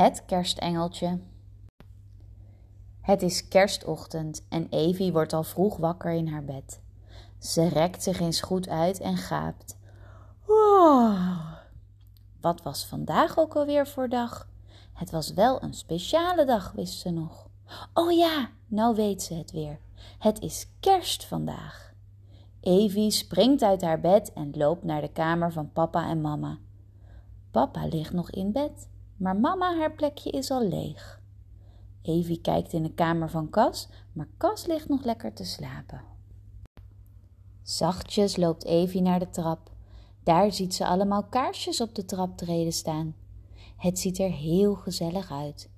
Het kerstengeltje. Het is kerstochtend en Evie wordt al vroeg wakker in haar bed. Ze rekt zich eens goed uit en gaapt. Wat was vandaag ook alweer voor dag? Het was wel een speciale dag, wist ze nog. Oh ja, nou weet ze het weer. Het is kerst vandaag. Evie springt uit haar bed en loopt naar de kamer van papa en mama. Papa ligt nog in bed, maar mama haar plekje is al leeg. Evie kijkt in de kamer van Cas, maar Cas ligt nog lekker te slapen. Zachtjes loopt Evie naar de trap. Daar ziet ze allemaal kaarsjes op de traptreden staan. Het ziet er heel gezellig uit.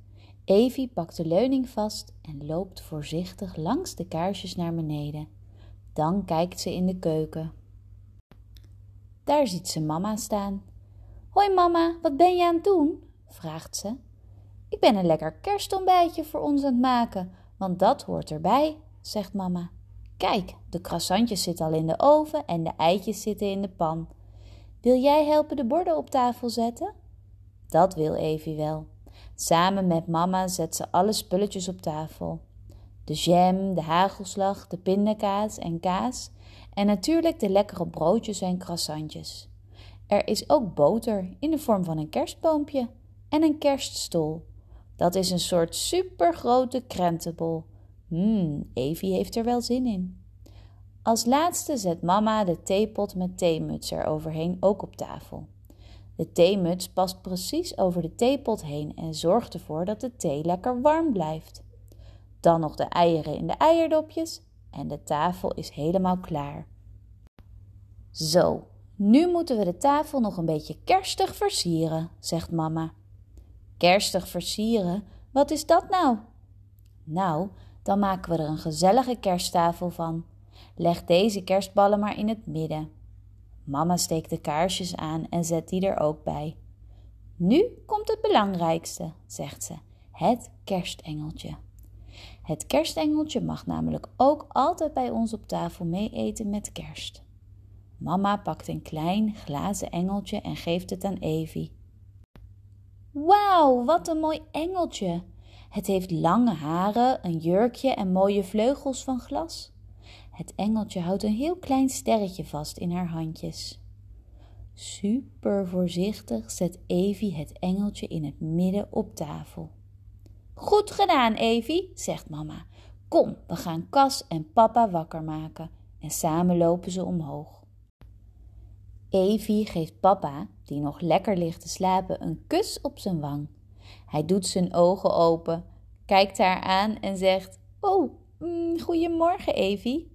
Evie pakt de leuning vast en loopt voorzichtig langs de kaarsjes naar beneden. Dan kijkt ze in de keuken. Daar ziet ze mama staan. Hoi mama, wat ben je aan het doen? Vraagt ze. Ik ben een lekker kerstontbijtje voor ons aan het maken, want dat hoort erbij, zegt mama. Kijk, de croissantjes zitten al in de oven en de eitjes zitten in de pan. Wil jij helpen de borden op tafel zetten? Dat wil Evie wel. Samen met mama zet ze alle spulletjes op tafel. De jam, de hagelslag, de pindakaas en kaas en natuurlijk de lekkere broodjes en croissantjes. Er is ook boter in de vorm van een kerstboompje en een kerststol. Dat is een soort supergrote krentenbol. Mmm, Evie heeft er wel zin in. Als laatste zet mama de theepot met theemuts eroverheen ook op tafel. De theemuts past precies over de theepot heen en zorgt ervoor dat de thee lekker warm blijft. Dan nog de eieren in de eierdopjes en de tafel is helemaal klaar. Zo, nu moeten we de tafel nog een beetje kerstig versieren, zegt mama. Kerstig versieren, wat is dat nou? Nou, dan maken we er een gezellige kersttafel van. Leg deze kerstballen maar in het midden. Mama steekt de kaarsjes aan en zet die er ook bij. Nu komt het belangrijkste, zegt ze: het kerstengeltje. Het kerstengeltje mag namelijk ook altijd bij ons op tafel mee eten met kerst. Mama pakt een klein glazen engeltje en geeft het aan Evie. Wauw, wat een mooi engeltje! Het heeft lange haren, een jurkje en mooie vleugels van glas. Het engeltje houdt een heel klein sterretje vast in haar handjes. Super voorzichtig zet Evie het engeltje in het midden op tafel. Goed gedaan, Evie, zegt mama. Kom, we gaan Cas en papa wakker maken. En samen lopen ze omhoog. Evie geeft papa, die nog lekker ligt te slapen, een kus op zijn wang. Hij doet zijn ogen open, kijkt haar aan en zegt: Oh, mm, goedemorgen, Evie.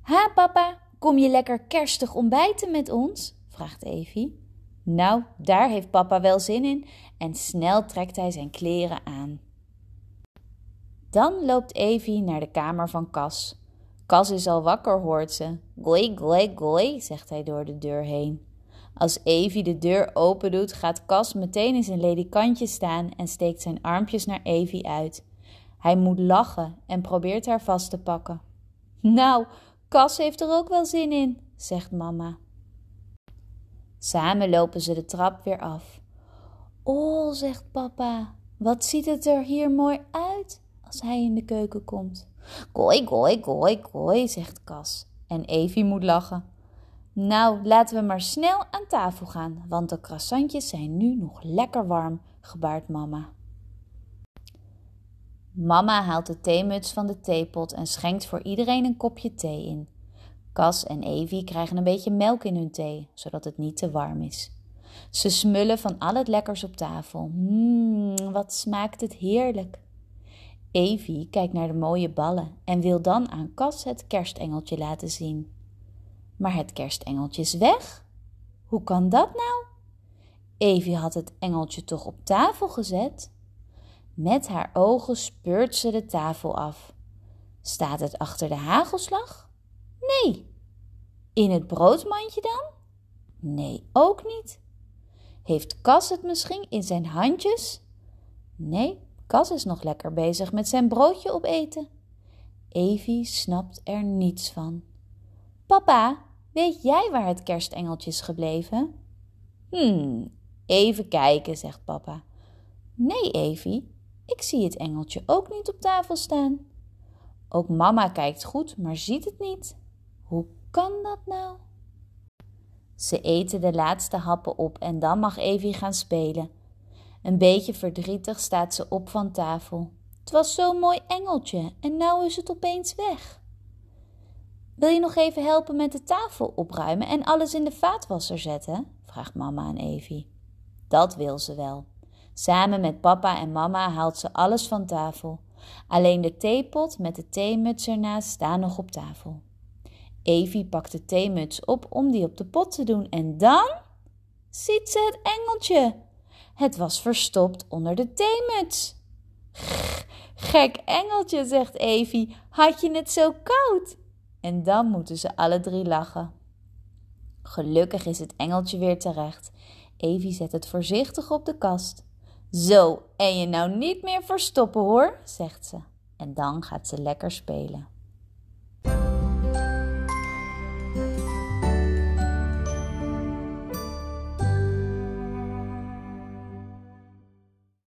Ha, papa, kom je lekker kerstig ontbijten met ons? vraagt Evie. Nou, daar heeft papa wel zin in en snel trekt hij zijn kleren aan. Dan loopt Evie naar de kamer van Cas. Cas is al wakker, hoort ze. Goi, goi, goi, zegt hij door de deur heen. Als Evie de deur open doet, gaat Cas meteen in zijn ledikantje staan en steekt zijn armpjes naar Evie uit. Hij moet lachen en probeert haar vast te pakken. Nou, Cas heeft er ook wel zin in, zegt mama. Samen lopen ze de trap weer af. Oh, zegt papa, wat ziet het er hier mooi uit als hij in de keuken komt. Gooi, gooi, gooi, gooi, zegt Cas. En Evie moet lachen. Nou, laten we maar snel aan tafel gaan, want de croissantjes zijn nu nog lekker warm, gebaart mama. Mama haalt de theemuts van de theepot en schenkt voor iedereen een kopje thee in. Cas en Evie krijgen een beetje melk in hun thee, zodat het niet te warm is. Ze smullen van al het lekkers op tafel. Mmm, wat smaakt het heerlijk. Evie kijkt naar de mooie ballen en wil dan aan Cas het kerstengeltje laten zien. Maar het kerstengeltje is weg. Hoe kan dat nou? Evie had het engeltje toch op tafel gezet? Met haar ogen speurt ze de tafel af. Staat het achter de hagelslag? Nee. In het broodmandje dan? Nee, ook niet. Heeft Cas het misschien in zijn handjes? Nee, Cas is nog lekker bezig met zijn broodje opeten. Evie snapt er niets van. Papa, weet jij waar het kerstengeltje is gebleven? Hmm, even kijken, zegt papa. Nee, Evie, ik zie het engeltje ook niet op tafel staan. Ook mama kijkt goed, maar ziet het niet. Hoe kan dat nou? Ze eten de laatste happen op en dan mag Evie gaan spelen. Een beetje verdrietig staat ze op van tafel. Het was zo'n mooi engeltje en nou is het opeens weg. Wil je nog even helpen met de tafel opruimen en alles in de vaatwasser zetten? vraagt mama aan Evie. Dat wil ze wel. Samen met papa en mama haalt ze alles van tafel. Alleen de theepot met de theemuts ernaast staan nog op tafel. Evie pakt de theemuts op om die op de pot te doen en dan ziet ze het engeltje. Het was verstopt onder de theemuts. Gek engeltje, zegt Evie, had je het zo koud? En dan moeten ze alle drie lachen. Gelukkig is het engeltje weer terecht. Evie zet het voorzichtig op de kast. Zo, en je nou niet meer verstoppen hoor, zegt ze. En dan gaat ze lekker spelen.